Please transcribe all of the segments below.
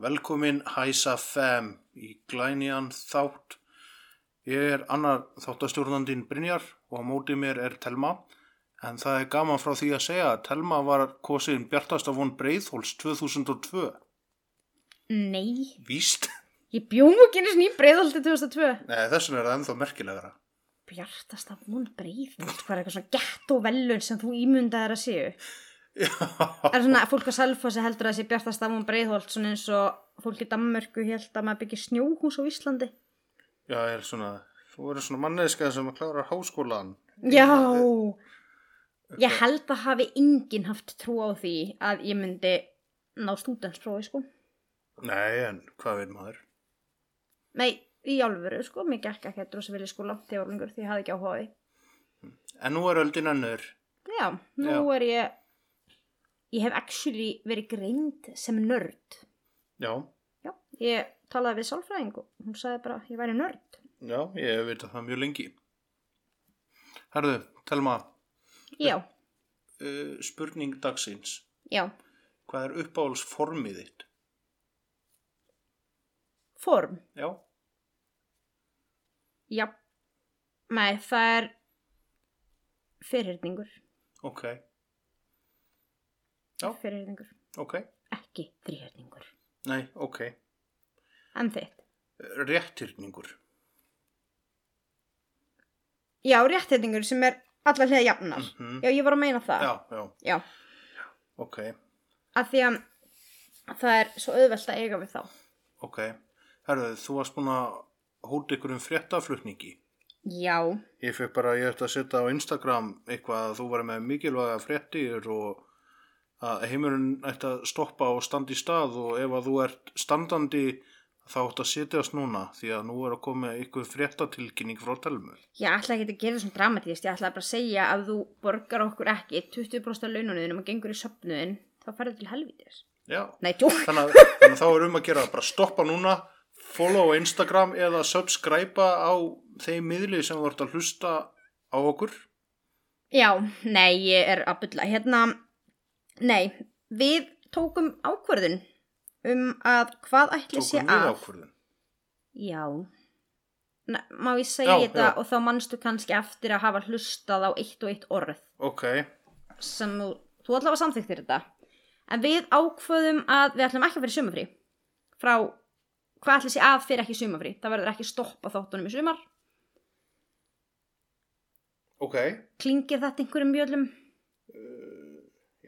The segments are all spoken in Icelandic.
Velkomin Hæsa Fem í glænjan þátt. Ég er annar þáttastjórnandinn Brynjar og á móti mér er Telma. En það er gaman frá því að segja að Telma var kosin Bjartasta von Breiðhóls 2002. Nei, Víst? ég bjóð ekki einu sinni í breiðaldi 2002. Nei, þessum er það ennþá merkilegara. Bjartasta von breiðalt, hvað er eitthvað svona gett og velun sem þú ímyndaðir að séu? Er svona fólk að Selfossi heldur að sé bjartasta von breiðholt svona eins og fólk í Danmörku held að maður byggja snjóhús á Íslandi? Já, ég er svona, þú verður svona manneska sem klárar háskólan. Já, ég held að hafi enginn haft trú á því að ég myndi ná stúdensprófi sko. Nei, en hvað veit maður? Nei, í álfuru sko, mér gekk ekki að drosa vilja skóla til orðingur því ég hafði ekki áhuga á því. En nú er öldin önnur. Já, nú Já. er ég ég hef actually verið greind sem nörd. Já, já, ég talaði við sálfræðing og hún sagði bara ég væri nörd. Já, ég hef vitað það mjög lengi. Herðu, Telma, já, uh, spurning dagsins. já, Hvað er uppáhaldsformið þitt? form? Já, já, nei, það er fyrirhyrningur. Ok, Já. fyrirhyrningur, ok, ekki þrýhyrningur nei, ok. en þitt, Réttirningur. já, rétthyrningur sem er allar hliða jafnar Mhm. já, ég var að meina það Já, já, já, ok, af því að það er svo auðvelt að eiga við þá ok. Herðu, þú varst búin að hóta ykkur um fréttaflutningi. já, Ég fekk bara, ég ætti að setja á Instagram eitthvað að þú var með mikilvæga fréttir og að heimurinn ætti að stoppa og standa í stað og ef að þú ert standandi þá ætti að setjast núna því að nú er að koma ykkur fréttatilkynning frá telmu. Ég ætla ekki að gera svona dramatíst, ég ætla bara að segja að þú borgar okkur ekki 20% af laununum og gengur í söpnuðin, þá ferðu til helvítis. Já, Nei, þannig að, þannig að þá er um að gera bara stoppa núna, follow á Instagram eða subscribe á þeim miðli sem þú ert að hlusta á okkur. Já, nei, ég er að bylla. Hérna, nei, við tókum ákvörðun um að hvað ætli sé Tókum við að. ákvörðun. Já. Nei, má ég segja Já, þetta já. og þá manstu kannski eftir að hafa hlustað á eitt og eitt orð Ok, sem þú, þú allavega samþyktir þetta. En við ákvöðum að við ætlum ekki að fyrir sumafrí. Frá hvað ætli sé að fyrir ekki sumafrí. Það verður ekki stoppa þáttunum í sumar. ok. Klingir þetta einhverjum mjölum?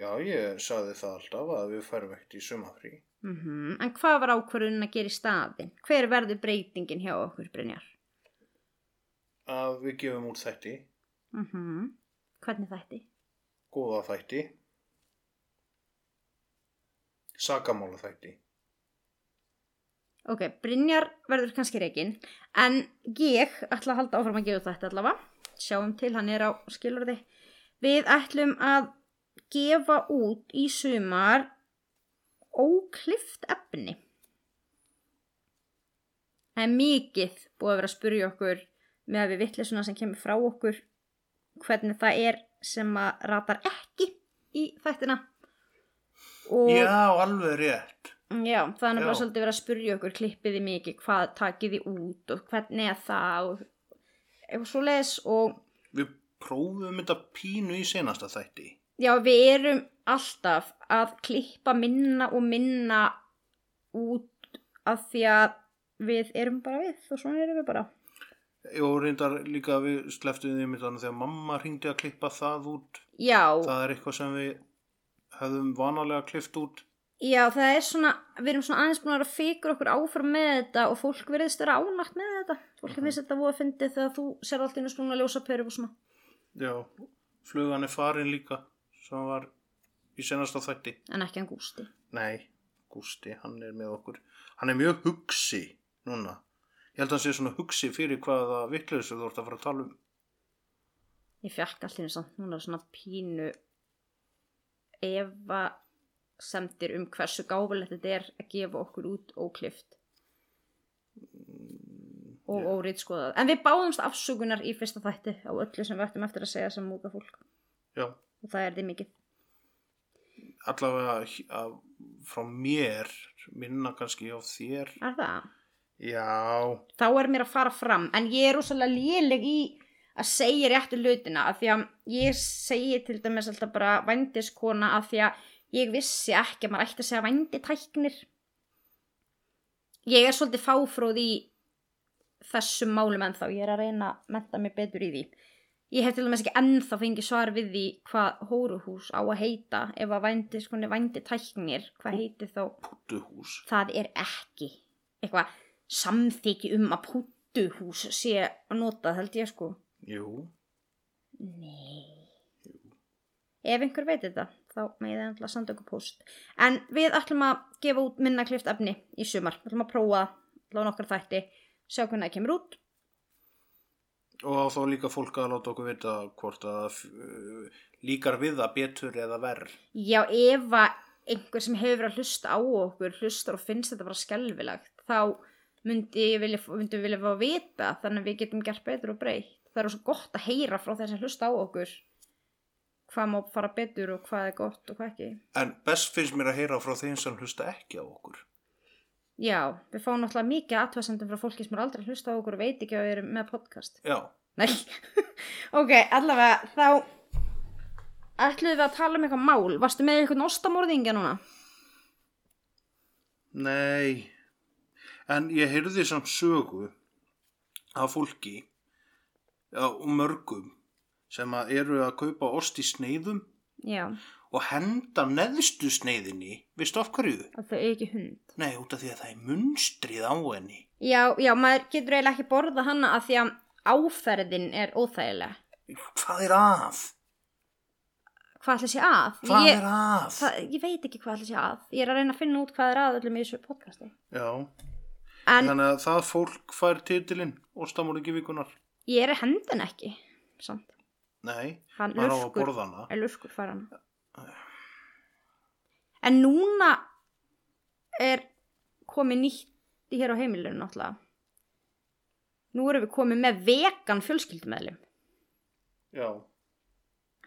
Já, ég saði það alltaf að við færum ekkert í sumafrí. Mm En hvað var ákvörðun að gera í staðin? Hver verður breytingin hjá okkur, Brynjar? Að við gefum út þætti, Mm Hvernig þætti? góða þætti, sakamála þætti. Ok, Brynjar verður kannski reygin, en ég ætla að halda áfram að gefa þetta allavega. Sjáum til, hann er á skilurði. Við ætlum að gefa út í sumar óklift efni. Það er mikið búið að vera að spurja okkur með að við vittlisuna sem kemur frá okkur hvernig það er sem að ratar ekki í þættina. Og... Já, alveg rétt. Já, það er Já. svolítið verið að spurja okkur klippiði mikið, hvað takiði út og hvernig er það og eitthvað svo les og Við prófum þetta pínu í senasta þætti. Já, við erum alltaf að klippa minna og minna út af því að við erum bara við og svona erum við bara. Jó, reyndar líka við sleftum því þannig þegar mamma hringdi að klippa það út. Já, Það er eitthvað sem við höfum vanalega klift út. já, það er svona, við erum svona aðeins búin að vera að fikra okkur áfram með þetta og fólk verðist vera ánægt með þetta. Fólk finnst þetta voru að fyndi þegar þú sér allt einu svona ljósa peru og svona. Já, flugan er farin líka sem var í senasta þætti. en ekki hann Gústi. Nei, Gústi, hann er með okkur. Hann er mjög hugsi núna. Ég held að hann sé svona hugsi fyrir hvaða vittleysu þú ert að fara að tala um. Ég fekk allir samt núna svona pínu efa semtir um hversu gáfulegt þetta er að gefa okkur út óklift og órið skoðað. En við báðumst afsökunar í fyrsta þætti á öllu sem við ættum eftir að segja sem múka fólk Já, og það er því mikið. allavega frá mér, minna kannski á þér. Er það? Já, Þá er mér að fara fram en ég er rosalega léleg í að segja réttu hlutina af því að ég segi til dæmis alltaf bara vændiskona af því að ég vissi ekki að maður ætti að segja vænditæknir ég er svolítið fáfróð í þessum málum ennþá ég er að reyna að menta mig betur í því ég hef til dæmis ekki ennþá fengið svar við því hvað hóruhús á að heita ef að vændiskoni vænditæknir. Hvað heiti þá puttuhús. það er ekki eitthvað samþykki um að púttuhús sé að nota held ég sko. Jú, Nei. Ef einhver veit þetta þá með það alltaf sanda okkur post en við ætlum að gefa út minna klift efni í sumar, við ætlum að prófa allavega nokkar þætti, sjá hvernig það kemur út og á þá líka fólk að láta okkur vita hvort að uh, líkar við það betur eða verð. Já, ef að einhver sem hefur verið að hlusta á okkur hlustar og finnst þetta bara skelfilegt þá myndi ég vilja, við vilja fá að vita þannig að við getum gert betur og breytt það er svo gott að heyra frá þess að hlusta á okkur hvað má fara betur og hvað er gott og hvað ekki En best finnst mér að heyra frá þeim sem hlusta ekki á okkur. Já, við fáum náttúrulega mikið aðtöðsendum frá fólki sem er aldrei hlusta á okkur og veit ekki að við erum með podcast. Já, Nei, ok, allavega þá ætluðum við að tala um eitthvað mál. Varstu með eitthvað ostamorðingja núna? nei, en ég heyrði samt sögu af fólki og mörgum sem að eru að kaupa ost í sneiðum Já, og henda neðstu sneiðinni, veistu af hverju? að þau eigi ekki hund Nei, út af því að það er munstrið á henni. Já, já, maður getur eiginlega ekki borða hana að því að áferðin er óþægileg. Hvað er að? Hvað ætla sé að? Hvað ég, er að? það, ég veit ekki hvað ætla sé að. Ég er að reyna að finna út hvað er að öllum í þessu podcasti. Já, En þannig að það fólk fær titilinn Óstamóringi vikunar. ég er að hendin ekki. Samt. Nei, Hann maður á að lurkur, borða hana. er lurkur fara hana. En núna er komið nýtt í hér á heimilinu náttúrulega. Nú erum við komið með vegan fjölskyldumæðlim. Já,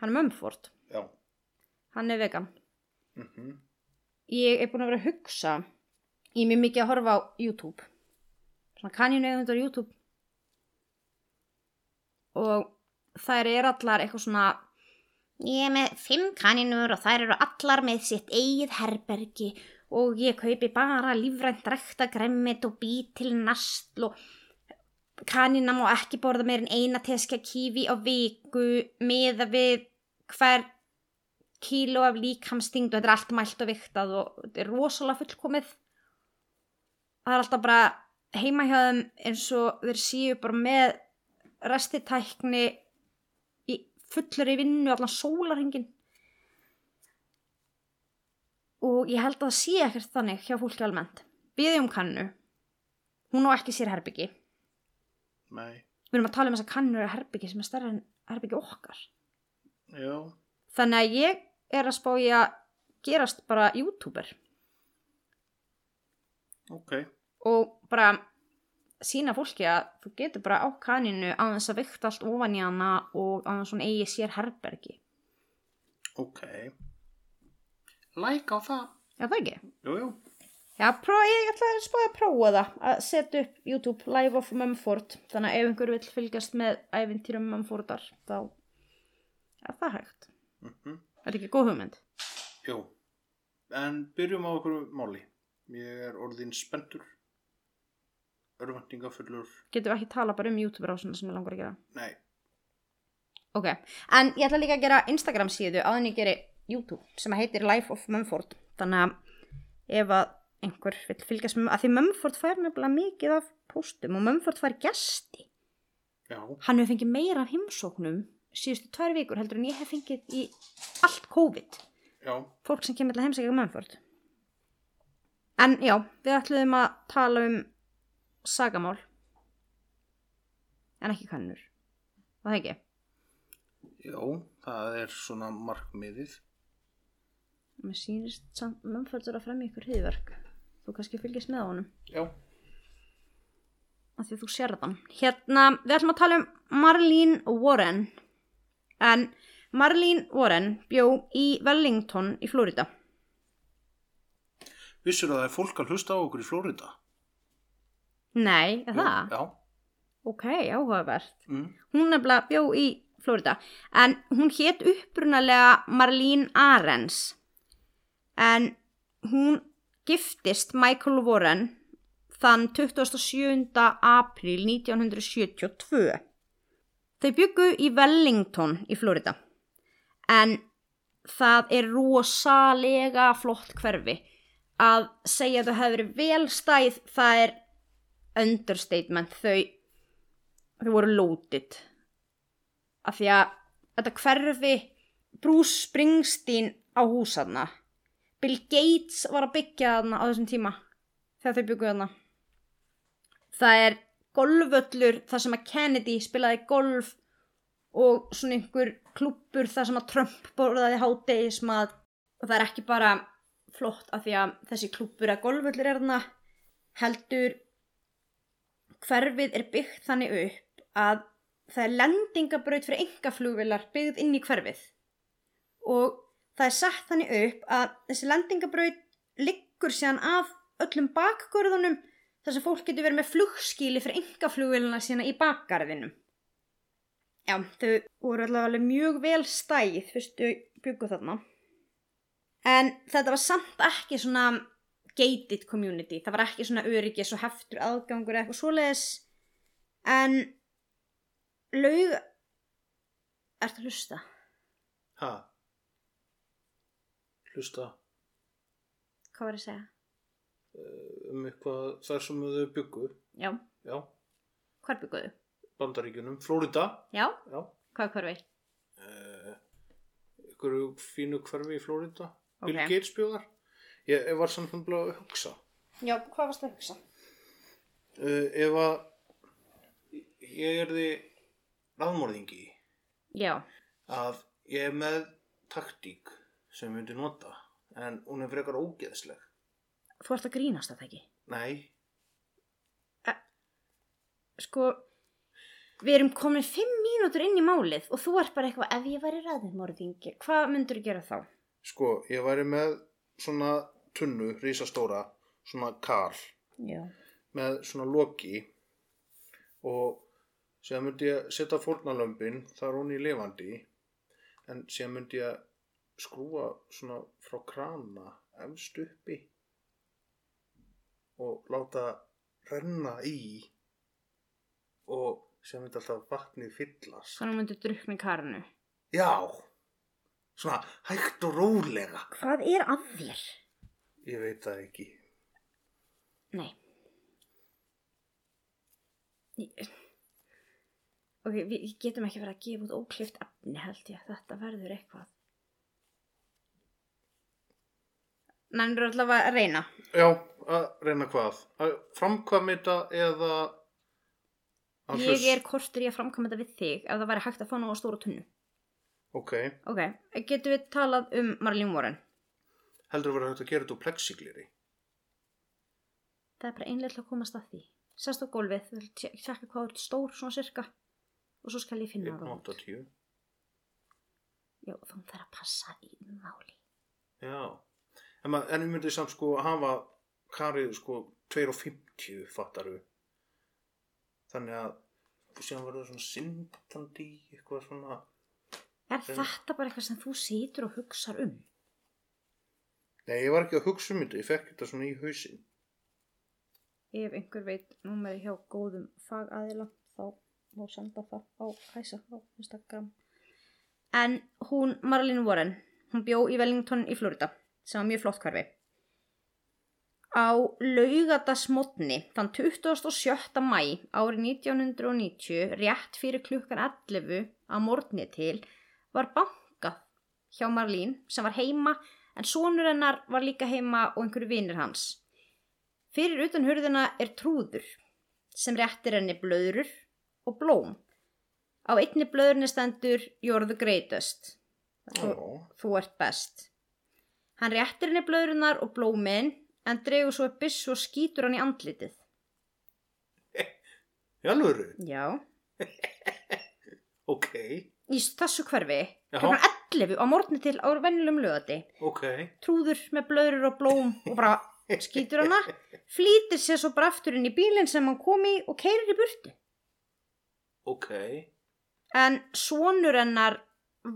Hann er Mumford. já. Hann er vegan. Mm ég er búin að vera að hugsa ég er mjög mikið að horfa á YouTube svona kaninu eða YouTube og þær er allar eitthvað svona ég er með fimm kaninur og þær eru allar með sitt eigið herbergi og ég kaupi bara lífrænt rekta gremmit og bí til nastl og kanina má ekki borða meir en eina teska kífi á viku meða við hver kíló af líkamstingd og þetta er allt mælt og viktað og þetta er rosalega fullkomið. Það er alltaf bara heima hjá þeim eins og þeir séu bara með restitækni fullur í vinnu allan sólarhengin og ég held að það sé ekkert þannig hjá fólki almennt. Við um kannu hún á ekki sér herbyggi Nei, við erum að tala um þess að kannur er herbyggi sem er stærra en herbyggi okkar. Já, Þannig að ég er að spá í að gerast bara youtuber. Ok. og bara sína fólki að þú getur bara á kaninu á þess að vikta allt ofan í hana og á þess að hún eigi sér herbergi. Ok. Like á það. Já, það ekki? Jú, jú. Já, prófa, ég ætla að spá að prófa það að setja upp YouTube Live of Mumford þannig að ef einhver vill fylgjast með æfintýrum Mumfordar þá er það hægt. Mm Er þetta ekki góð hugmynd? Jú. En byrjum á okkur máli. Ég er orðin spendur. Örvendingafullur. Getum við ekki tala bara um YouTuber á svona sem ég langar að gera? Nei. Ok, en ég ætla líka að gera Instagram síðu áðan ég geri YouTube sem heitir Life of Mumford þannig að ef að einhver vil fylgjast með, að því Mumford fær nefnilega mikið af póstum og Mumford fær gesti Já. hann hefur fengið meira af heimsóknum síðustu tvær vikur heldur en ég hef fengið í allt COVID Já, fólk sem kemur til að heimsækja Mumford en já, við ætluðum að tala um sagamál. En ekki kannur var það ekki? já, það er svona markmiðið. Mér sýnist samt er að fremja ykkur hriðverk þú kannski fylgist með honum. Já, af því þú sérð hann. Hérna, við ætlum að tala um Marlene Warren. En Marlene Warren bjó í Wellington í Florida. Vissur að það er fólk að hlusta á okkur í Flórida? Nei, er það? Já, ok, áhugavert mm. hún nefnilega bjó í Florida en hún hétt upprunalega Marlene Arens en hún giftist Michael Warren þann 27. april 1972 þau byggu í Wellington í Florida en það er rosalega flott hverfi að segja að þau hefur verið velstæð það er understatement þau þau voru loaded. Af því að þetta hverfi Bruce Springsteen á húsaðna Bill Gates var að byggja þarna á þessum tíma þegar þau bygguðu þarna. Það er golfvöllur þar sem að Kennedy spilaði golf og svona einhver klúppur þar sem að Trump borðaði hádegismat. Og það er ekki bara flott af því að þessi klúppur að golfvöllur er þarna heldur hverfið er byggt þannig upp að það er lendingabraut fyrir engaflugvilar byggð inn í hverfið og það er sett þannig upp að þessi lendingabraut liggur síðan af öllum bakgörðunum þar sem fólk getur verið með flugskíli fyrir engaflugvilina sína í bakgarðinum. Já, þau voru allavega mjög vel stæð fyrstu byggu þarna. En þetta var samt ekki svona gated community. Það var ekki svona öryggis og heftur aðgangur eða eitthvað svoleiðis. En laug... Ertu að hlusta? ha, hlusta Hvað var ég að segja? um eitthvað þar sem þau byggu. Já, Já, hvar bygguðu? bandaríkjunum, Flórida. Já, Já, hvað hverfi? ykkur fínu hverfi í Flórida. Bill Ok. Gates bjóðar. Ég, ég var samt að að hugsa. Já, hvað varst að hugsa? Uh, ef að ég er því raðmórðingi Já, að ég er með taktík sem ég myndi nota en hún er frekar ógeðsleg. þú ert að grínast þetta ekki. Nei, Sko, við erum komin fimm mínútur inn í málið og þú ert bara eitthvað, ef ég væri ræðumorðingi, hvað myndur þú gera þá? sko, ég væri með svona tunnu, risastóra, svona kar Já. með svona loki. Og síðan myndi ég setja fórnalömbin þar hún í lifandi. En síðan myndi ég skrúa svona frá krana efst uppi. Og láta renna í. Og síðan myndi alltaf vatnið fyllast. Þannig myndur drukna í karinu. já. Svona hægt og rólega. Hvað er að þér? Ég veit það ekki Nei. Ég... Ok, við getum ekki verið að gefa út óklift efni held ég. Þetta verður eitthvað. Nænur allavega að reyna. já, að reyna hvað að framkvæma þetta eða Ég er kortur í að framkvæma þetta við þig ef það væri hægt að fá ná á stóra tunnu. ok, Ok, getum við talað um Marlene Warren? Heldur að vera hægt að gera þetta úr plexigliri Það er bara einlega til að komast að því. Sest á gólfið, þú vil tjekka hvað þú ert stór svona cirka og svo skal ég finna það út. 1.80 Já, þú þarf að passa í máli. já en, mað, en ég myndi samt sko hafa karið sko 2.50 fattaru þannig að síðan verður það svona syndandi eitthvað svona Er En- þetta bara eitthvað sem þú situr og hugsar um? Nei ég var ekki að hugsa um þetta ég fekk þetta svona í hausinn Ef einhver veit númeri hjá góðum fagaðila þá má senda það á hæsa á Instagram. En hún, Marlene Warren, hún bjó í Wellington í Florida sem var mjög flott hverfi. Á laugadasmotni þann 27. mæ árið 1990 rétt fyrir klukkan 11 á morgni til var bankað hjá Marlín sem var heima en sonur hennar var líka heima og einhverju vinir hans. Fyrir utan hurðina er trúður sem réttir henni blöðrur og blóm. Á einni blöðurni stendur You're the greatest. Þú, Ó, þú ert best. Hann réttir henni blöðrunar og blómin en dregur svo upp byssu og skýtur hann í andlitið. alvöru? Já. Ok, Í þessu hverfi, klokkan 11 á morgni til á venjulegum lögati, ok. trúður með blöður og blóm og bara skýtur hana, flýtir sér svo bara aftur inn í bílinn sem hann kom í og keirir í burtu. Ok, En sonur hennar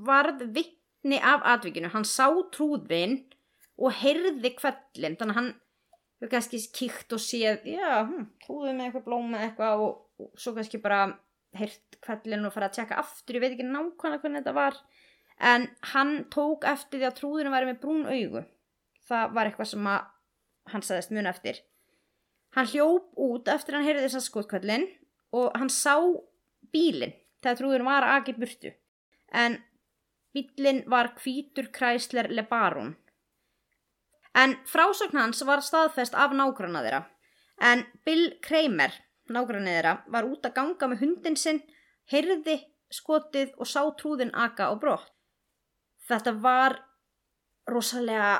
varð vittni af atvikinu. Hann sá trúðin og heyrði kvellin. Þannig að hann hefur kannski kíkt og séð, já, hm, trúðin með eitthvað blóm með eitthvað og, og svo kannski bara heyrt kvellin og fara að tjekka aftur. Ég veit ekki nákvæmlega hvernig þetta var. En hann tók eftir því að trúðinu væri með brún augu. Það var eitthvað sem hann sagðist mun eftir. Hann hljóp út eftir hann heyrði þess að skotkvellin og hann sá bílinn þegar trúðurinn var að aki burtu. En bílinn var hvítur Chrysler LeBaron. En frásögn hans var staðfest af nágranna þeirra. En Bill Kramer, nágranna þeirra, var út að ganga með hundin sinn, heyrði skotið og sá trúðin aka á brott. Þetta var rosalega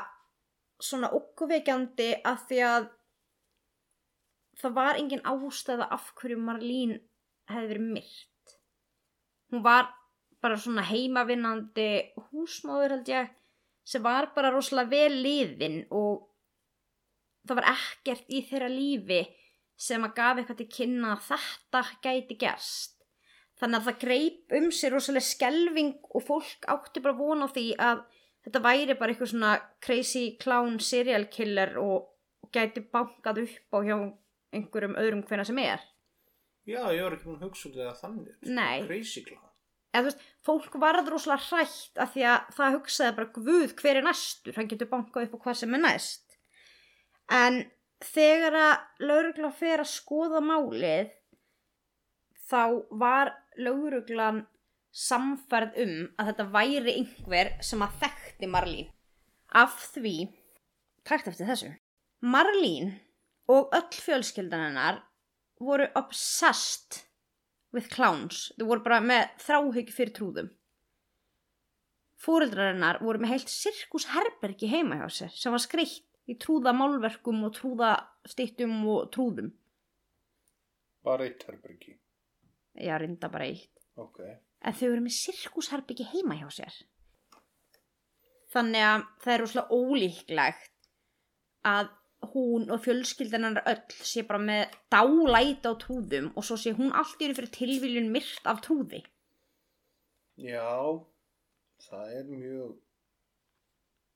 svona okkurveikjandi að því að það var engin ástæða af hverju Marlín hefði verið myrt. Hún var bara svona heimavinnandi húsmóður held ég sem var bara rosalega vel liðin og það var ekkert í þeirra lífi sem að gaf eitthvað til kynna að þetta gæti gerst. Þannig að það greip um sér rosalega skelving og fólk átti bara von á því að þetta væri bara eitthvað svona crazy clown serial killer og, gæti bankað upp á hjá einhverjum öðrum hverna sem er. já, ég var ekki búin að hugsa út eða þannig. Nei. Crazy clown. eða þú veist, fólk varð rosalega hrætt af því að það hugsaði bara guð hver er næstur, hann getur bankað upp á hvað sem er næst en þegar að laurugla fer að skoða málið þá var lauruglan samfærð um að þetta væri einhver sem að þekkti Marlín af því takt eftir þessu Marlín og öll fjölskyldan hennar voru obsessed with clowns. Þau voru bara með þráhyggju fyrir trúðum. Fóreldrar hennar voru með heilt sirkusherbergi heima hjá sér sem var skreitt í trúða málverkum og trúða stýttum og trúðum. Bara eitt herbergi. Já, reynda bara eitt. Ok. En þau eru með sirkusherbyggi heima hjá sér. Þannig að það er rosalega ólíklegt að hún og fjölskyldan hennar öll sé bara með dálæti á trúðum og svo sé hún allt í henni fyrir tilviljun myrt af trúði. Já, það er mjög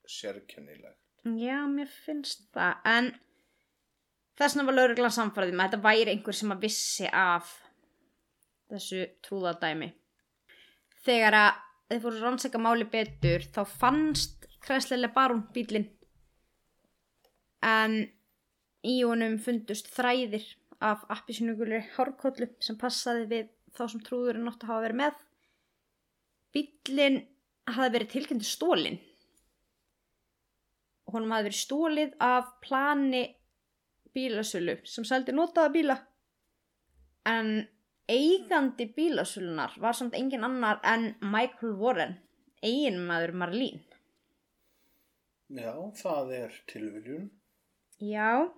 sérkennilegt. Já, mér finnst það, en þess vegna var lauruglan samfæriðum að þetta væri einhver sem að vissi af þessu trúðadæmi. Þegar að þeir fóru að rannsaka máli betur, þá fannst kræslega barún bílinn, en í honum fundust þræðir af appisinugulri hárkollu sem passaði við þá sem trúðurinn nótt að hafa verið með. Bílinn hafði verið tilkynntu stólinn honum hafði verið stólið af plani bílasölu sem seldi notaða bíla en eigandi bílasölunar var samt engin annar en Michael Warren eiginmaður Marlín Já, það er tilviljun. já,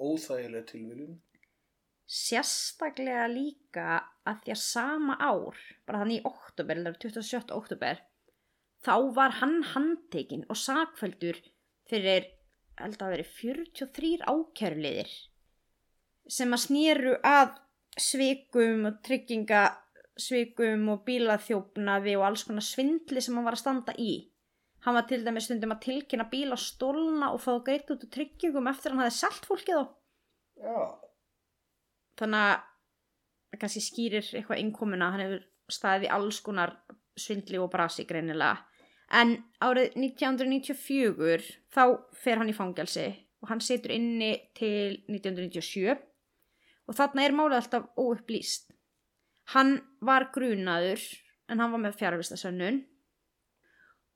Óþægileg tilviljun. sérstaklega líka að því að sama ár bara þannig í oktober, eller 27. oktober þá var hann handtekinn og sakfældur fyrir held að veri 43 ákæruliðir sem að snýru að svikum og tryggingasvikum og bílaþjófnaði og alls konar svindli sem hann var að standa í. Hann var til dæmis stundum að tilkynna bíla stólna og fá greitt út úr tryggingum eftir hann hafði selt fólkið á. Já. Þannig að það kannski skýrir eitthvað innkomuna, hann hefur staðið í alls konar svindli og brasi greinilega. En árið 1994 þá fer hann í fangelsi og hann situr inni til 1997 og þarna er málið alltaf óupplýst. Hann var grunaður en hann var með fjárvistasönnun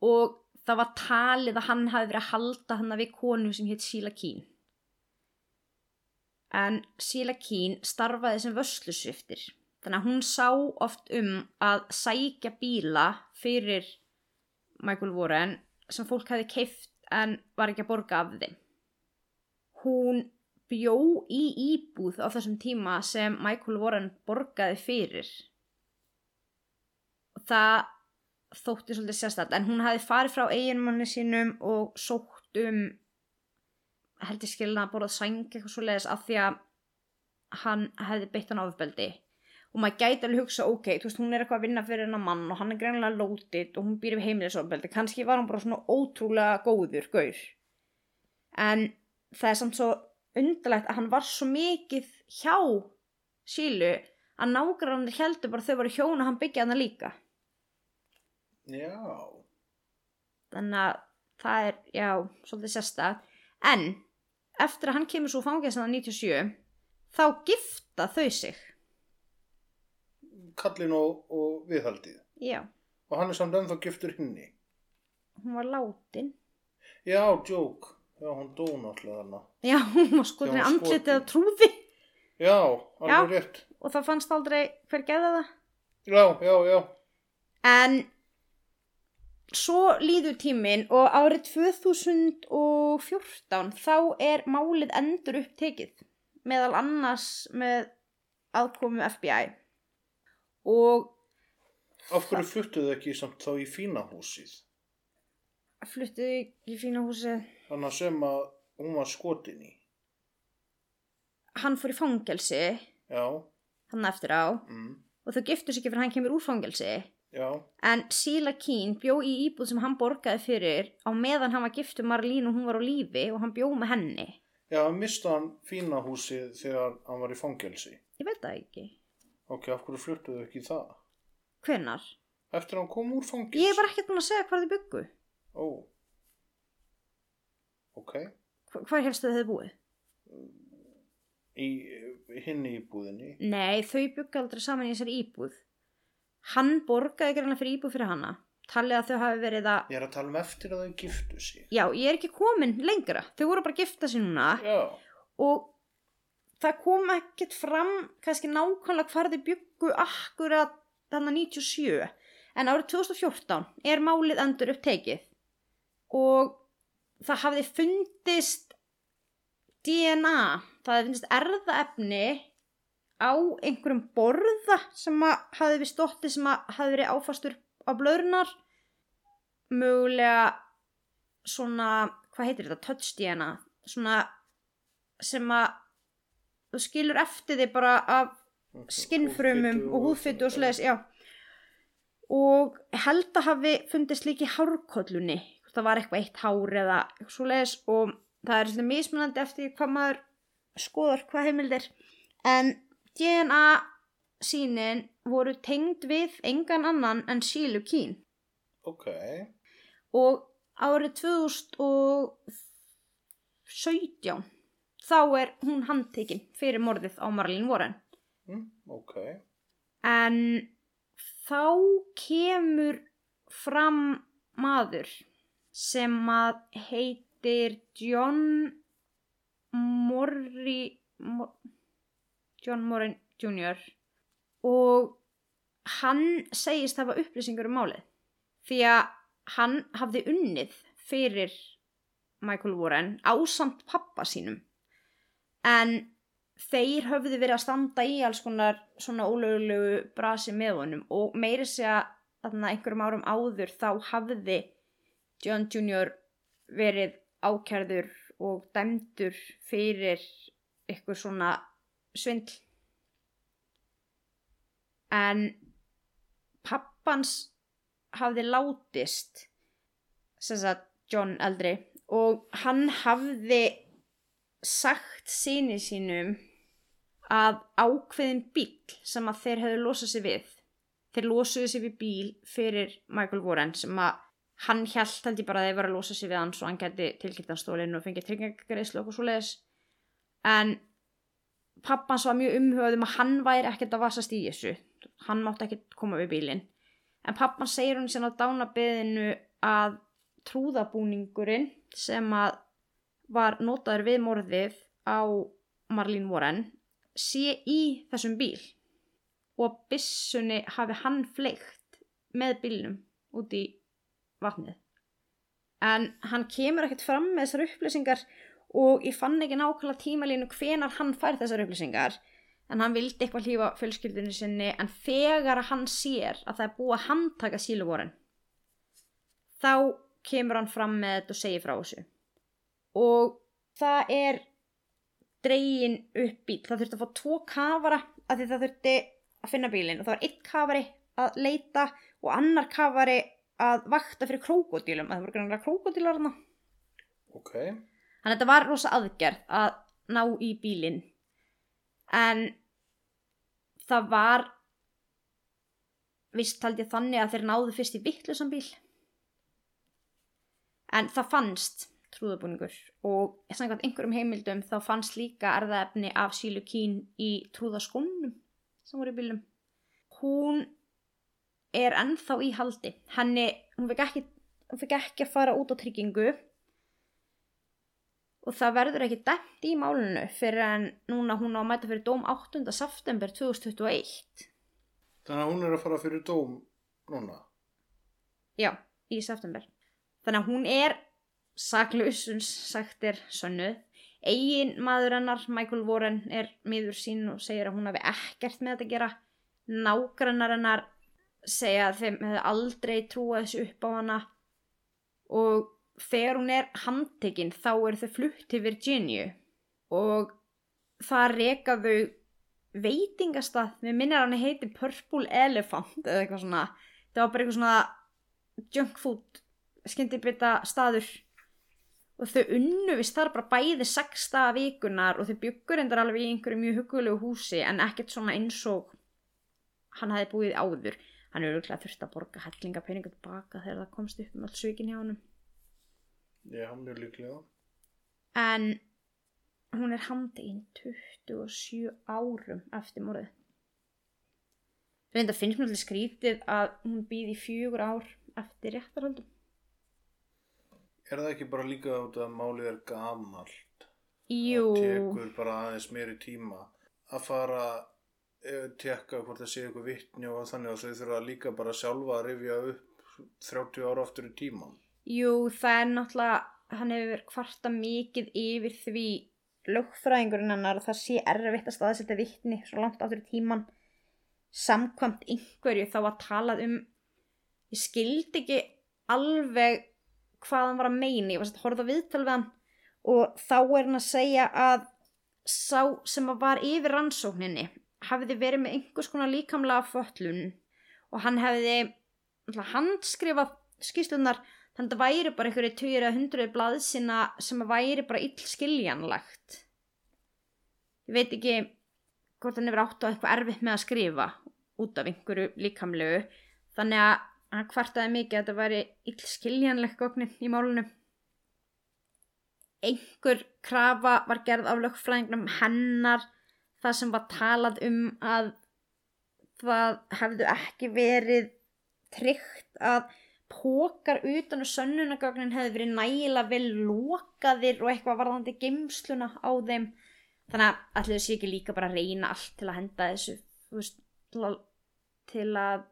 og það var talið að hann hafi verið að halda hann við konu sem hétt Sheila Keen en Sheila Keen starfaði sem vöslusviftir þannig að hún sá oft um að sækja bíla fyrir Michael Warren sem fólk hefði keift en var ekki að borga af þeim. Hún bjó í íbúð á þessum tíma sem Michael Warren borgaði fyrir. Og það þótti svolítið sérstætt en hún hafi farið frá eiginmanni sínum og sótt um heldur skilna að borðað sæng eitthvað svo leiðis af því að hann hefði beitt hann ofbeldi og maður gæti alveg hugsa ok, þú veist hún er eitthvað að vinna fyrir hennar mann og hann er greinlega lótið og hún býr við heimilisofbeldi. Kannski var hann bara svona ótrúlega góður gaur. En það er samt svo undarlegt að hann var svo mikið hjá sílu að nágrannir heldur bara þau voru hjón og hann byggja hann líka. Já. þannig að það er, já, svolítið sérsta en eftir að hann kemur svo fangins að 97 þá gifta þau sig Kallin og, og viðhaldið. já, Og hann er samt ennþá giftur hinni. hún var látin Já, djók. Já, hún dó náttúrulega þarna. já, hún var skotin Já, hún andlitið skotin. að trúði Já, alveg rétt. og það fannst aldrei hver geða það Já, já, já. En svo líður tíminn og árið 2014 þá er málið endur upptekið meðal annars með aðkomu FBI og Af hverju fluttuðu ekki samt þá í fína húsið? fluttuði í fína húsið. Þannig að sem að hún var skotin í. Hann fór í fangelsi Já, hann eftir á mm, og þau giftu sig ekki fyrir hann kemur úr fangelsi já, en Sheila Keen bjó í íbúð sem hann borgaði fyrir á meðan hann var giftur Marlín og hún var á lífi og hann bjó með henni. já, mista hann fína húsið þegar hann var í fangelsi. Ég veit það ekki. Ok, af hverju fluttuðu ekki í það? Hvenær? Eftir að hann kom úr fangelsi? Ég var ekkert búin að segja hvað þið byggu. Ó, ok. Hva- Hvar helstu þið búið? Í hinni íbúðinni? Nei, þau byggu aldrei saman í þessari íbúð. Hann borgaði greinlega fyrir íbúð fyrir hana. Talið að þau hafi verið að... Ég er að tala um eftir að þau giftu sig. Já, ég er ekki komin lengra. Þau voru bara að gifta sig núna Já, og það kom ekkert fram kannski nákvæmlega hvar þau byggu akkurat þannig 97. En árið 2014 er málið endur upptekið og það hafði fundist DNA, það hafði fundist erðaefni á einhverjum borða sem hafði við stótti sem hafði verið áfastur á blöðrunar mögulega svona, hvað heitir þetta, touch DNA svona sem að þú skilur eftir þig bara af skinnfrumum og húðfytu og svoleiðis, já. og held að hafi fundist líki hárkollunni það var eitthvað eitt hár eða eitthvað svoleiðis og það er svona mismunandi eftir hvað maður skoðar hvað heimildir. En DNA sínin voru tengd við engan annan en Sílu Kín. Ok, og árið 2017 þá er hún handtekinn fyrir morðið á Marlene Warren mm, ok. en þá kemur fram maður sem að heitir John Morri Mor, John Morin Jr. og hann segist hafa upplýsingur um málið því að hann hafði unnið fyrir Michael Warren ásamt pappa sínum en þeir höfðu verið að standa í alls konar svona ólögulegu brasi með honum og meiri segja þarna einhverjum árum áður þá hafði John Jr. verið ákærður og dæmdur fyrir eitthvað svona svindl en pappans hafði látist sem sagt John eldri og hann hafði sagt síni sínum að ákveðin bíl sem að þeir hefðu losað sér við þeir losuðu sér við bíl fyrir Michael Warren sem að hann held held ég bara að þeir var að losa sér við hann svo hann geti tilkynntanstólinn og fengið tryggingagreislu og svo leiðis en pappans var mjög umhugað um að hann væri ekkert að vasast í þessu. Hann mátti ekkert koma við bílinn. En pappan segir hún sérna á dánabeðinu að trúðabúningurinn sem að var notaður við morðið á Marlene Warren sé í þessum bíl og að byssunni hafi hann fleikt með bílnum út í vatnið. En hann kemur ekkert fram með þessar upplýsingar og ég fann ekki nákvæmlega tímalínu hvenar hann fær þessar upplýsingar en hann vildi eitthvað hlýfa fjölskyldinu sinni en þegar hann sér að það er búið að handtaka síluvorin þá kemur hann fram með þetta og segir frá þessu og það er dregin upp bíl það þurfti að fá tvo kafara af því það þurfti að finna bílinn og það var einn kafari að leita og annar kafari að vakta fyrir krókodílum að það voru grannlega krókodílar þarna Ok. Þannig að þetta var rosa aðgerð að ná í bílinn. En það var vist taldi ég þannig að þeir náðu fyrst í vittlusan bíl. En það fannst trúðabúningur og samkvæmt einhverjum heimildum þá fannst líka erðaefni af sílu kín í trúðaskónum sem voru í bílum. Hún er ennþá í haldi. Henni, hún fikk ekki, ekki að fara út á tryggingu og það verður ekki dæmt í málunu fyrir en núna hún á að mæta fyrir dóm 8. september 2021 Þannig að hún er að fara fyrir dóm núna. já, í september þannig að hún er saklausums sagt er sönnuð eigin maður hennar, Michael Warren er miður sín og segir að hún hafi ekkert með þetta að gera. Nágrannar hennar segja að þeim hefði aldrei trúað þessu upp á hana. Og þegar hún er handtekinn þá eru þau flutt til Virginia og það reka þau veitingastað, mér minnir hann heiti Purple Elephant eða eitthvað svona. Það var bara eitthvað svona junk food skyndibita staður og þau unnu vist þar bara bæði sexta vikunar og þau byggur endar alveg í einhverju mjög hugulegu húsi en ekkert svona eins og hann hefði búið áður hann hefur auðvitað þurft að borga hellingapeninga tilbaka þegar það komst upp um allt svikin hjá honum Já, mjög líklega. en hún er handegin 27 árum eftir morðið. Reynda finnst mér alveg skrítið að hún býði fjögur ár eftir réttarhaldum. Er það ekki bara líka út að málið er gamalt? Jú, Það tekur bara aðeins meiri tíma að fara eh, tekka hvort það sé eitthvað vittni og þannig að þau þurfa líka bara sjálfa að rifja upp 30 ára aftur í tíman. jú, það er náttúrulega, hann hefur kvarta mikið yfir því lögfræðingurinn hennar að það sé erfitt að staðsetja vittni svo langt áttur í tíman samkvæmt einhverju þá að talað um ég skildi ekki alveg hvað hann var að meina ég var að horfa viðtal við hann. Og þá er hann að segja að sá sem að var yfir rannsókninni hafiði verið með einhvers konar líkamlega föllun og hann hefði handskrifað skýslunar þannig að það væri bara einhverju eða hundruði blaðsina sem að væri bara ill skiljanlegt ég veit ekki hvort hann hefur átt á eitthvað erfitt með að skrifa út af einhverju líkamlegu þannig að hann kvartaði mikið að þetta væri ill skiljanlegt gögnin í málunum einhver krafa var gerð af lögfræðingnum hennar það sem var talað um að það hefðu ekki verið tryggt að pókar utan og sönnunagögnin hefði verið nægilega vel lokaðir og eitthvað varðandi geimsluna á þeim. Þannig að allir þessi ekki líka bara reyna allt til að henda þessu veist, til að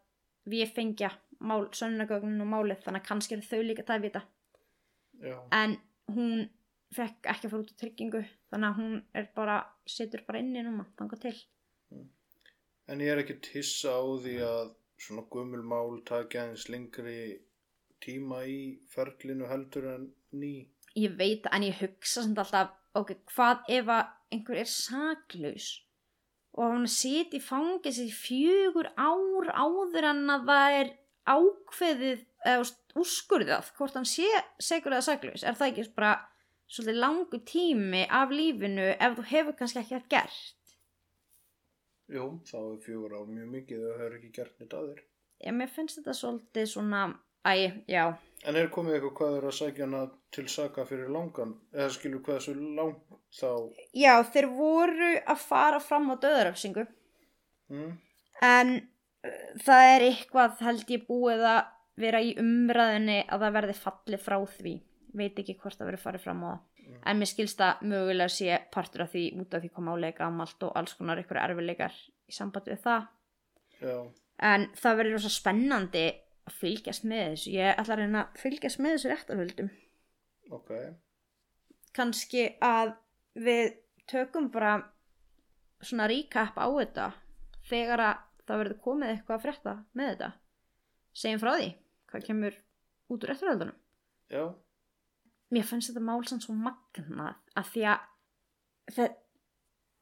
við fengja mál, sönnunagögnin og málið þannig að kannski eru þau líka það að vita Já. en hún fekk ekki að fara út á tryggingu þannig að hún er bara, situr bara inni núna, þangað til En ég er ekki tissa á því að svona gömul mál taki aðeins lengri tíma í ferlinu heldur en ný. ég veit en ég hugsa samt alltaf ok, hvað ef að einhver er saklaus og hún siti í fangis í fjögur ár áður en að það er ákveðið eða úrskurðað hvort hann sé segur eða saklaus er það ekki bara svolítið langu tími af lífinu ef þú hefur kannski ekki gert Jú, þá er fjögur ár mjög mikið þau hefur ekki gert nýtt að þér. Já, mér finnst þetta svolítið svona, æ, já, En er komið eitthvað hvað er að sækja hana til saka fyrir langan? Eða skilur hvað þessu lang þá? já, þeir voru að fara fram á döðarafsingu, Mm? en það er eitthvað held ég búið að vera í umræðinni að það verði fallið frá því. Veit ekki hvort það verður farið fram á. Það en mér skilst að mögulega sé partur af því út af því hvað málega gammalt og alls konar ykkur erfileikar í sambandi við það. Já, en það verður rosa spennandi að fylgjast með þessu. Ég ætla að reyna að fylgjast með þessu réttarhöldum. Ok. kannski að við tökum bara svona recap á þetta. Þegar að það verður komið eitthvað að frétta með þetta. Segjum frá því hvað kemur út úr réttarhöldunum Já, mér finnst þetta mál sann svo magnað að því að það,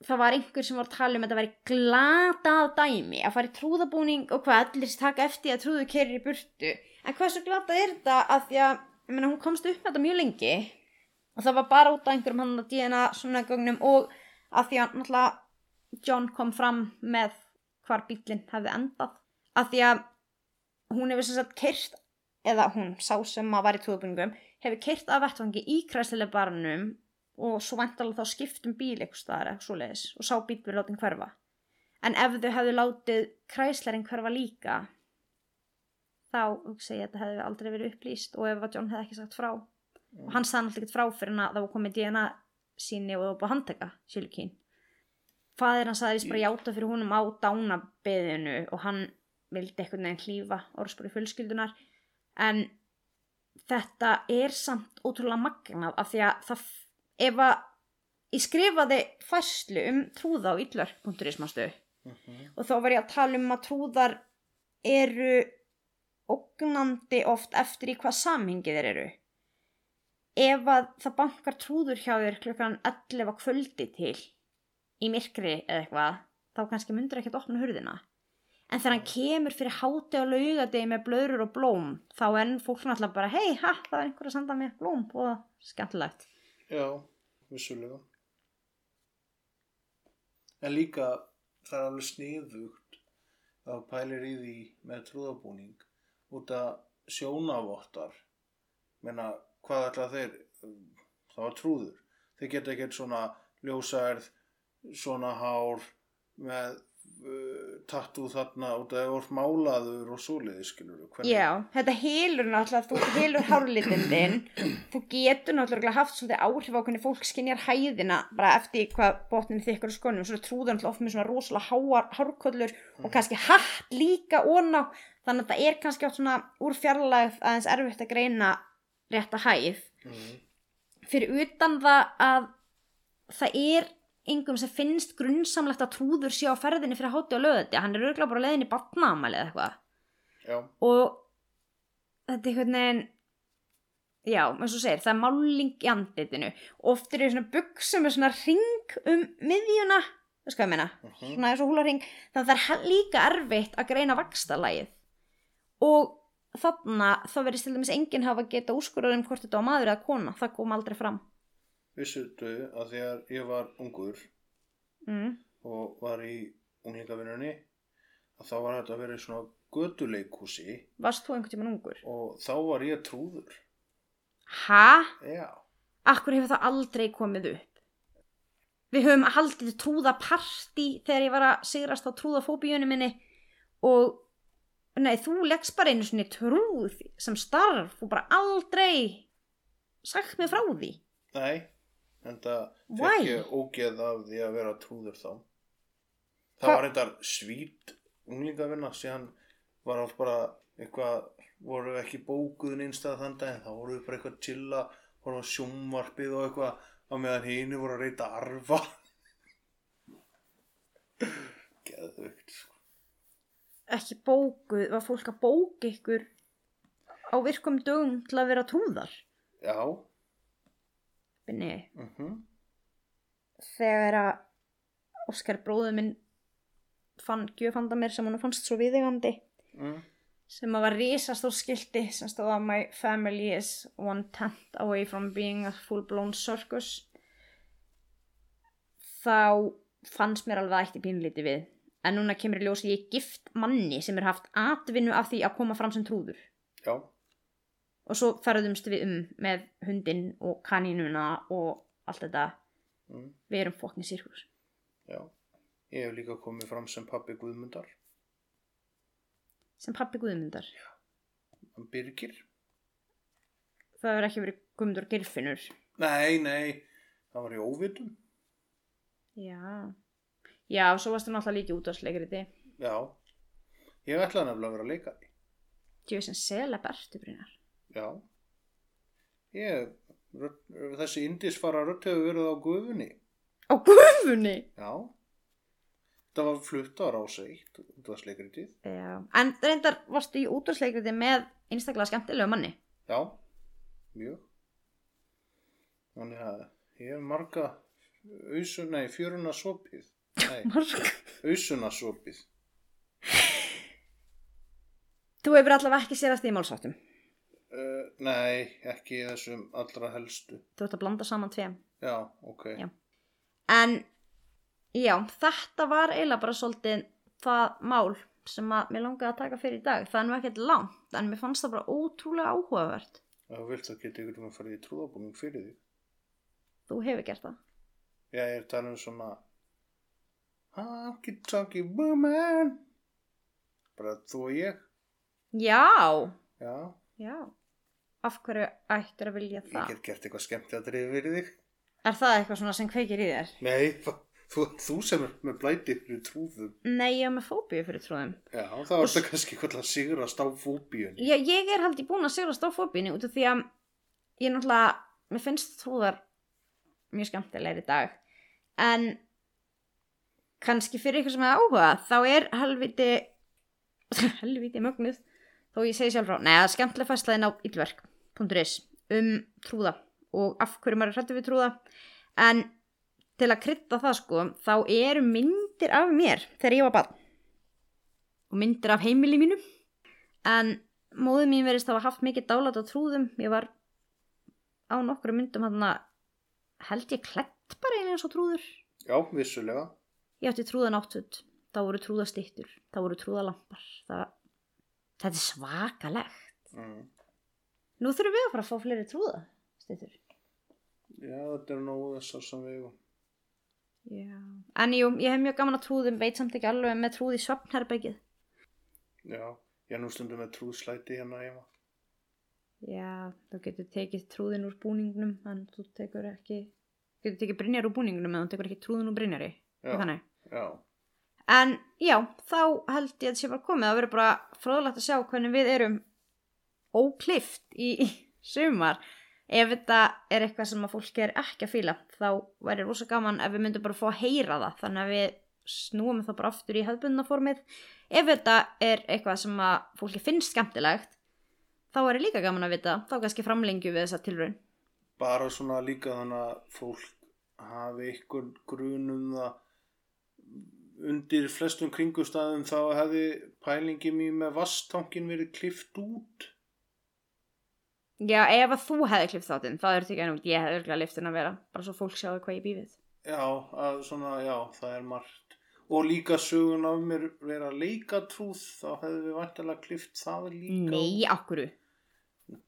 það var einhver sem var að tala um að þetta væri glatað dæmi að fara í trúðabúning og hvað allir taka eftir að trúðu kerir í burtu. En hversu glatað er þetta að því að meina, hún komst upp með þetta mjög lengi og það var bara út af einhverjum hann að DNA svona gögnum og að því að náttúrulega John kom fram með hvar bílinn hefði endað að því að hún hefur sem sagt kyrt eða hún sá sem að var í trúðabúningum hefur kyrt af vettvangi í kræslilega barnum og svo vantalega þá skiptum bíl eitthvað staðar eitthvað svoleiðis og sá bíl við látin hverfa. En ef þau hefðu látið kræslerinn hverfa líka þá hugsa ég að þetta hefði aldrei verið upplýst og ef að John hefði ekki sagt frá og hann sagði náttúrulega ekkert frá fyrir hann að það var komið DNA síni og það var búið að handtaka Silkín. Fadir hann sagði bara játa fyrir húnum á dánabeðinu og hann vildi eitthvað nefn hlýfa orðspori fjölskyldunar en þetta er samt ótrúlega magnað af því að það, ef að ég skrifaði fæslu um trúða á yllverk.ismastu og þá var ég að tala um að trúðar eru ógnandi oft eftir í hvað samhengi þeir eru. Ef að það bankar trúður hjá þér klukkan 11 á kvöldi til í myrkri eða eitthvað þá kannski myndur ekki að opna hurðina. En þegar hann kemur fyrir háti á laugadegi með blöður og blóm þá er fólk náttúrulega bara hei, ha, það er einhver að senda mér blóm. Og skemmtilegt. Já, vissulega. En líka það er alveg sniðugt að pælir í því með trúðabúning út að sjónavottar menna hvað ætla þeir? Var trúður. Þeir geta ekkert svona ljósærð svona hár með uh, tattoo þarna að það voru málaður og svoleiði skilur Já, þetta helur náttúrulega þú helur hárlitinn þinn. Þú getur náttúrulega haft svolítið áhrif á hvernig fólk skinjar hæðina bara eftir hvað botnin þykkur og skonum svo trúður náttúrulega oft með svona rosalega háar hárkollur og kannski hatt líka óná þannig að það er kannski átt svona úr fjarlægð aðeins erfitt að greina rétta hæð. Mm. fyrir utan það að það er engum sem finnst grunnsamlegt að trúður sé á ferðinni fyrir hátti og löðati hann er örgulega bara leiðin í batnaamæli eða eitthvað. Og þetta er einhvern veginn já, eins og segir, það er máling í andlitinu. Oft er svona buksum með svona ring um miðjuna veist hvað ég meina, Mhm. svona eins og húla ring þannig að það er líka erfitt að greina vakstarlægið og þarna þá verðist til dæmis enginn hafa geta úrskurðar um hvort þetta var maður eða kona, það kom aldrei fram vissuðu að þegar ég var ungur mm. og var í unglingavinnunni að þá var þetta að vera svona göduleikhúsi varst þú einhvern tímann ungur? og þá var ég trúður Hæ? Já, Akkur hefur það aldrei komið upp? Við höfum haldið trúða partí þegar ég var að sigrast á trúðafóbíunni minni og nei, þú leggst bara einu svona trúð sem starf og bara aldrei sagt mér frá því. nei en það Why? fekk ég ógeð af því að vera trúður þá það Hva- var eitthvað svít unglingavinna síðan var allt bara eitthvað voru ekki bókuð einstað þann dag þá voru við bara eitthvað að chilla voru á sjónvarpið og eitthvað á meðan hínu voru að reyta arfa geðvögt sko. Ekki bókuð, var fólk að bóka ykkur á virkum dögum til að vera trúðar? já Binni, mhm. Þegar að Óskar bróður minn fann gjöfanda mér sem hann fannst svo viðegandi mm. sem að var risastór skilti sem stóð að my family is one tenth away from being a full blown circus þá fannst mér alveg að ætti pínlíti við. En núna kemur í ljós að ég gift manni sem er haft atvinnu af því að koma fram sem trúður. Já, og svo ferðumst við um með hundinn og kanínuna og allt þetta mm. við erum fokkin sirkus já ég hef líka komið fram sem pappi Guðmundar sem pappi Guðmundar hann Birgir. Það verður ekki verið Guðmundur Girfinnur. Nei, nei, það var í óvitum. Já. Já, svo varstu náttúrulega líki útvarsleikriti. Já, ég ætlaði nefnilega að vera að leika því. Djöðu sem selab ertu, Brynjar. Já, ég, rödd, þessi indisfara rödd hefur verið á gufunni. Á gufunni? Já, það var flutt á rása eitt, það var sleikritið. Já. En reyndar varstu í útvarsleikriti með einstaklega skemmtilegu manni. Já, mjög. Þannig að ég hef marga ausu, nei, fjöruna sopið. Nei, Mark. ausuna sopið. Þú hefur allavega ekki sérast í málsáttum. Uh, nei, ekki þessum allra helstu. Þú ert að blanda saman tveim. Já, ok. Já. En já, þetta var eiginlega bara svolítið það mál sem að mér langaði að taka fyrir í dag. Það er nú ekkert langt, en mér fannst það bara ótrúlega áhugavert. Þú vilt þá geta ykkur um að fara í trúðabúning fyrir því. Þú hefur gert það. Já, ég er talað um svona Honky Tonky Woman Bara þú og ég Já, Já, já. Af hverju ættir að vilja ég það? get gert eitthvað skemmt að dreif fyrir þig Er það eitthvað svona sem kveikir í þér? Nei, þú, þú sem er með blæti fyrir trúðum Nei, ég er með fóbíu fyrir trúðum. Já, þá er þetta kannski eitthvað að sigrast á fóbíun Ég, ég er haldið búin að sigrast á fóbíunni út af því að ég náttúrulega, mér finnst trúðar mjög skemmtilegir í dag. En kannski fyrir ykkur sem er áhuga, þá er helviti, helviti mögnuð, þó ég segi sjálf frá, neða, skemmtileg fæslaðin á illverk.is um trúða og af hverju maður er hrættu við trúða. En til að krydda það sko, þá eru myndir af mér þegar ég var barn. Og myndir af heimili mínu. En móðu mín verist að hafa haft mikið dálat á trúðum. Ég var á nokkru myndum hann held ég klætt bara einu eins og trúður. Já, vissulega. Ég átti trúðan áttut þá voru trúðastýttur, þá voru trúðalampar. Það, þetta er svakalegt. Mm. Nú þurfum við að fara að fá fleiri trúðastýttur Já, þetta er nógu þessar sem við eigum. Já. en jú, ég hef mjög gaman að trúðum veit samt ekki alveg með trúð í svefnherbergið Já, ég er nú stundum með trúðslæti hérna heima já, þú getur tekið trúðin úr búningnum en þú tekur ekki getur tekið brynjar úr búningnum en þú tekur ekki trúðin úr brynjari Já, þannig já, En já, þá held ég að þetta sé bara komið. Það verður bara fróðlegt að sjá hvernig við erum óklift í, sumar. Ef þetta er eitthvað sem að fólk er ekki að fíla, þá væri rosa gaman ef við myndum bara að fá að heyra það. Þannig að við snúum það bara aftur í hefðbundna formið. Ef þetta er eitthvað sem að fólki finnst skemmtilegt, þá er líka gaman að vita. Þá kannski framlengju við þessa tilraun. bara svona líka þannig að fólk hafi ykkur grunum það undir flestum kringustæðum þá hefði pælingi mér með vasstankin verið klift út Já, ef að þú hefði klift þáttinn, þá er þetta ekki ennum, ég hefði örgulega liftin að vera. Bara svo fólk sjáu hvað ég býfið. já, að svona, já, það er margt og líka sögun af mér vera leikatrúð þá hefði við vantilega klift það líka Nei, akkuru.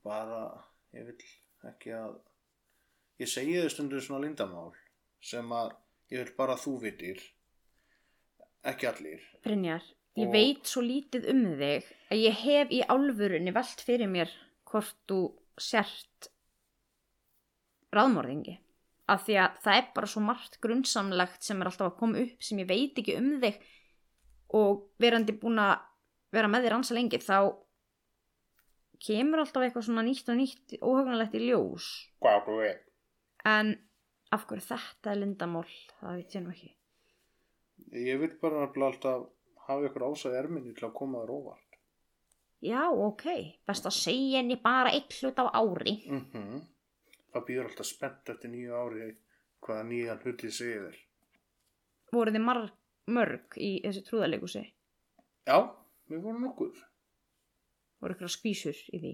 bara, ég vil ekki að ég segi þau stundu svona lindamál sem að ég vil bara þú vitir ekki allir Brynjar, ég Og- veit svo lítið um þig að ég hef í álfurunni velt fyrir mér hvort þú sért ráðmorðingi. Af því að það er bara svo margt grunnsamlegt sem er alltaf að koma upp sem ég veit ekki um þig og verandi búin að vera með þér ansa lengi þá kemur alltaf eitthvað svona nýtt og nýtt óhugnalegt í ljós. En af hverju þetta er lindamál, það veit ég nú ekki. Ég vil bara alltaf hafa ykkur ásað erminni til að koma þér óvart. Já, ok. Best að segja henni bara eitt hlut á ári. Mm Það býður alltaf spennt eftir nýju ári hvaða nýjan hluti segir þér. Voru þið marg, mörg í þessu trúðalegusi? Já, við vorum nokkur. Voru ykkur skvísur í því?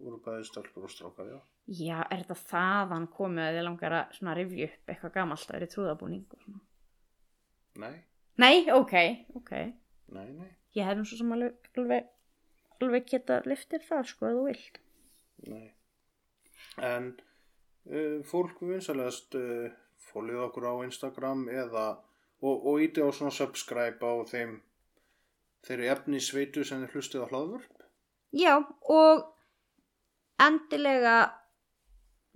Voru bæði stálpur og strákar, já. Já, er þetta þaðan komið að þið langar að rifja upp eitthvað gamalt að trúðabúning og svona? Nei, Nei, ok, ok. nei, nei, Ég hef nú svo sem alveg, alveg, alveg geta liftir það, sko, ef þú vilt. nei. En uh, fólk vinsalegast uh, fólið okkur á Instagram eða og, og íti á svona subscribe á þeim þeirri efni sveitu sem þið hlustið á hlaðvörp. Já, og endilega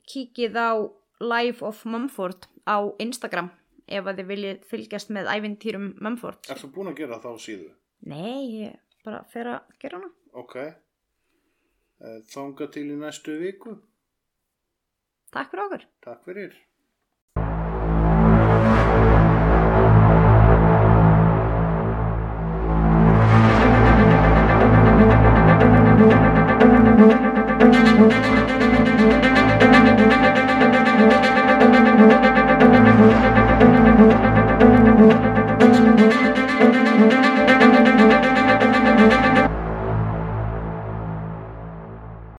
kíkið á Life of Mumford á Instagram ef að þið viljið fylgjast með ævintýrum Mumford. Er þú búin að gera þá síðu? Nei, ég bara fer að gera hana. Ok. Eh, Þanga til í næstu viku. Takk fyrir okkur. Takk fyrir.